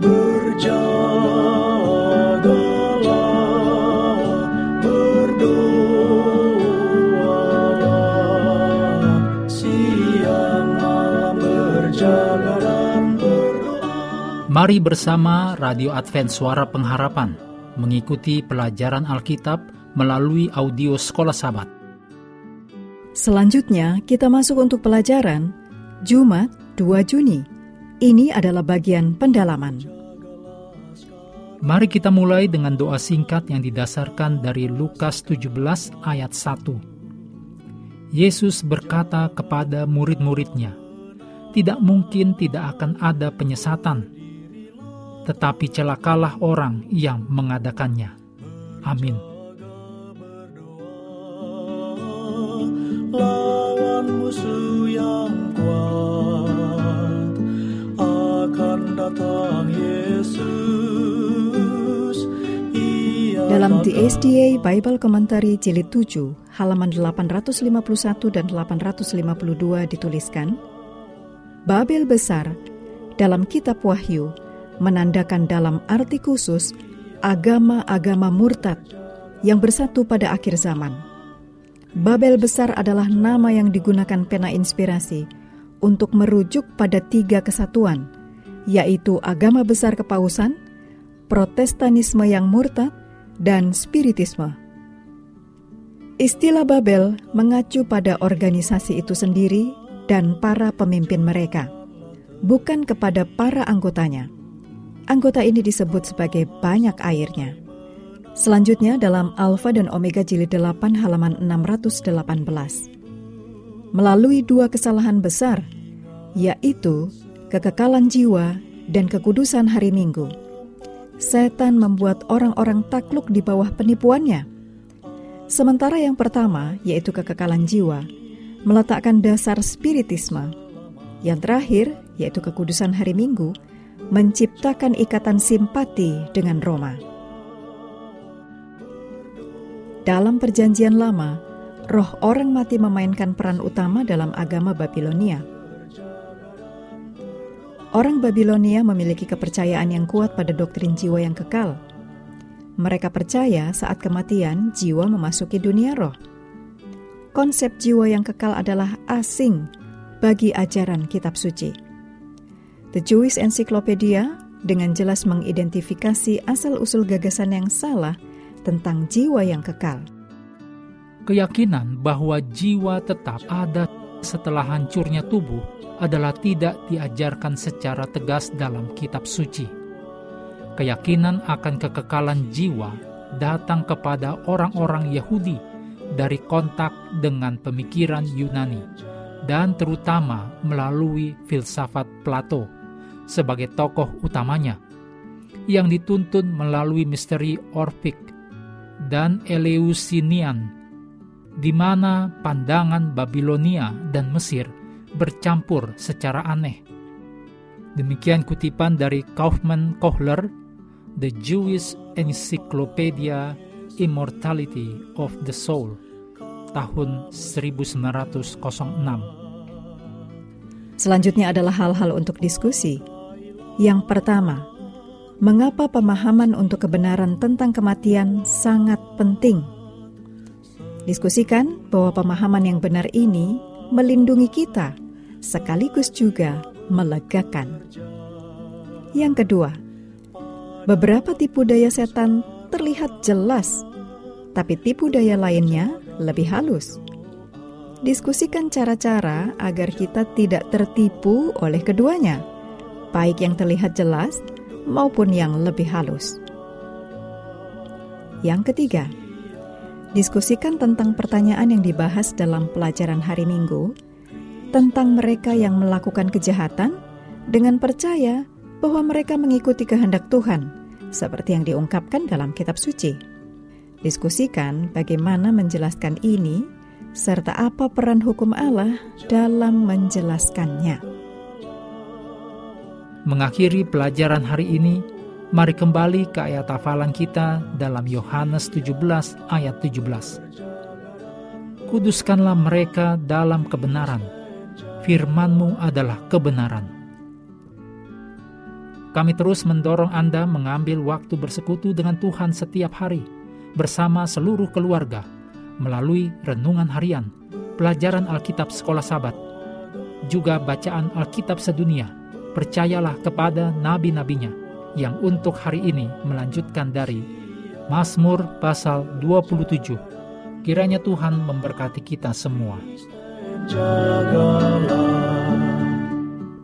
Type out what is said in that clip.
Mari bersama Radio Advent Suara Pengharapan mengikuti pelajaran Alkitab melalui audio Sekolah Sabat. Selanjutnya, kita masuk untuk pelajaran Jumat 2 Juni. Ini adalah bagian pendalaman. Mari kita mulai dengan doa singkat yang didasarkan dari Lukas 17 ayat 1. Yesus berkata kepada murid-muridnya, "Tidak mungkin tidak akan ada penyesatan, tetapi celakalah orang yang mengadakannya." Amin. lawan musuh Dalam The SDA Bible Commentary Jilid 7, halaman 851 dan 852 dituliskan, Babel besar dalam kitab Wahyu menandakan dalam arti khusus agama-agama murtad yang bersatu pada akhir zaman. Babel besar adalah nama yang digunakan pena inspirasi untuk merujuk pada tiga kesatuan, yaitu agama besar kepausan, protestanisme yang murtad, dan spiritisme. Istilah Babel mengacu pada organisasi itu sendiri dan para pemimpin mereka, bukan kepada para anggotanya. Anggota ini disebut sebagai banyak airnya. Selanjutnya dalam Alfa dan Omega jilid 8 halaman 618. Melalui dua kesalahan besar, yaitu kekekalan jiwa dan kekudusan hari Minggu, setan membuat orang-orang takluk di bawah penipuannya. Sementara yang pertama, yaitu kekekalan jiwa, meletakkan dasar spiritisme. Yang terakhir, yaitu kekudusan hari Minggu, menciptakan ikatan simpati dengan Roma. Dalam Perjanjian Lama, roh orang mati memainkan peran utama dalam agama Babilonia. Orang Babilonia memiliki kepercayaan yang kuat pada doktrin jiwa yang kekal. Mereka percaya saat kematian jiwa memasuki dunia roh. Konsep jiwa yang kekal adalah asing bagi ajaran kitab suci. The Jewish Encyclopedia dengan jelas mengidentifikasi asal-usul gagasan yang salah tentang jiwa yang kekal. Keyakinan bahwa jiwa tetap ada setelah hancurnya tubuh adalah tidak diajarkan secara tegas dalam kitab suci. Keyakinan akan kekekalan jiwa datang kepada orang-orang Yahudi dari kontak dengan pemikiran Yunani dan terutama melalui filsafat Plato sebagai tokoh utamanya yang dituntun melalui misteri Orphic dan Eleusinian di mana pandangan Babilonia dan Mesir bercampur secara aneh. Demikian kutipan dari Kaufman Kohler, The Jewish Encyclopedia Immortality of the Soul, tahun 1906. Selanjutnya adalah hal-hal untuk diskusi. Yang pertama, mengapa pemahaman untuk kebenaran tentang kematian sangat penting? Diskusikan bahwa pemahaman yang benar ini melindungi kita, sekaligus juga melegakan. Yang kedua, beberapa tipu daya setan terlihat jelas, tapi tipu daya lainnya lebih halus. Diskusikan cara-cara agar kita tidak tertipu oleh keduanya, baik yang terlihat jelas maupun yang lebih halus. Yang ketiga, diskusikan tentang pertanyaan yang dibahas dalam pelajaran hari Minggu tentang mereka yang melakukan kejahatan dengan percaya bahwa mereka mengikuti kehendak Tuhan, seperti yang diungkapkan dalam Kitab Suci. Diskusikan bagaimana menjelaskan ini, serta apa peran hukum Allah dalam menjelaskannya. Mengakhiri pelajaran hari ini, mari kembali ke ayat hafalan kita dalam Yohanes 17 ayat 17. Kuduskanlah mereka dalam kebenaran. Firmanmu adalah kebenaran. Kami terus mendorong Anda mengambil waktu bersekutu dengan Tuhan setiap hari, bersama seluruh keluarga, melalui renungan harian, pelajaran Alkitab sekolah sabat, juga bacaan Alkitab sedunia. Percayalah kepada nabi-nabinya yang untuk hari ini melanjutkan dari Mazmur pasal 27. Kiranya Tuhan memberkati kita semua. Jagalah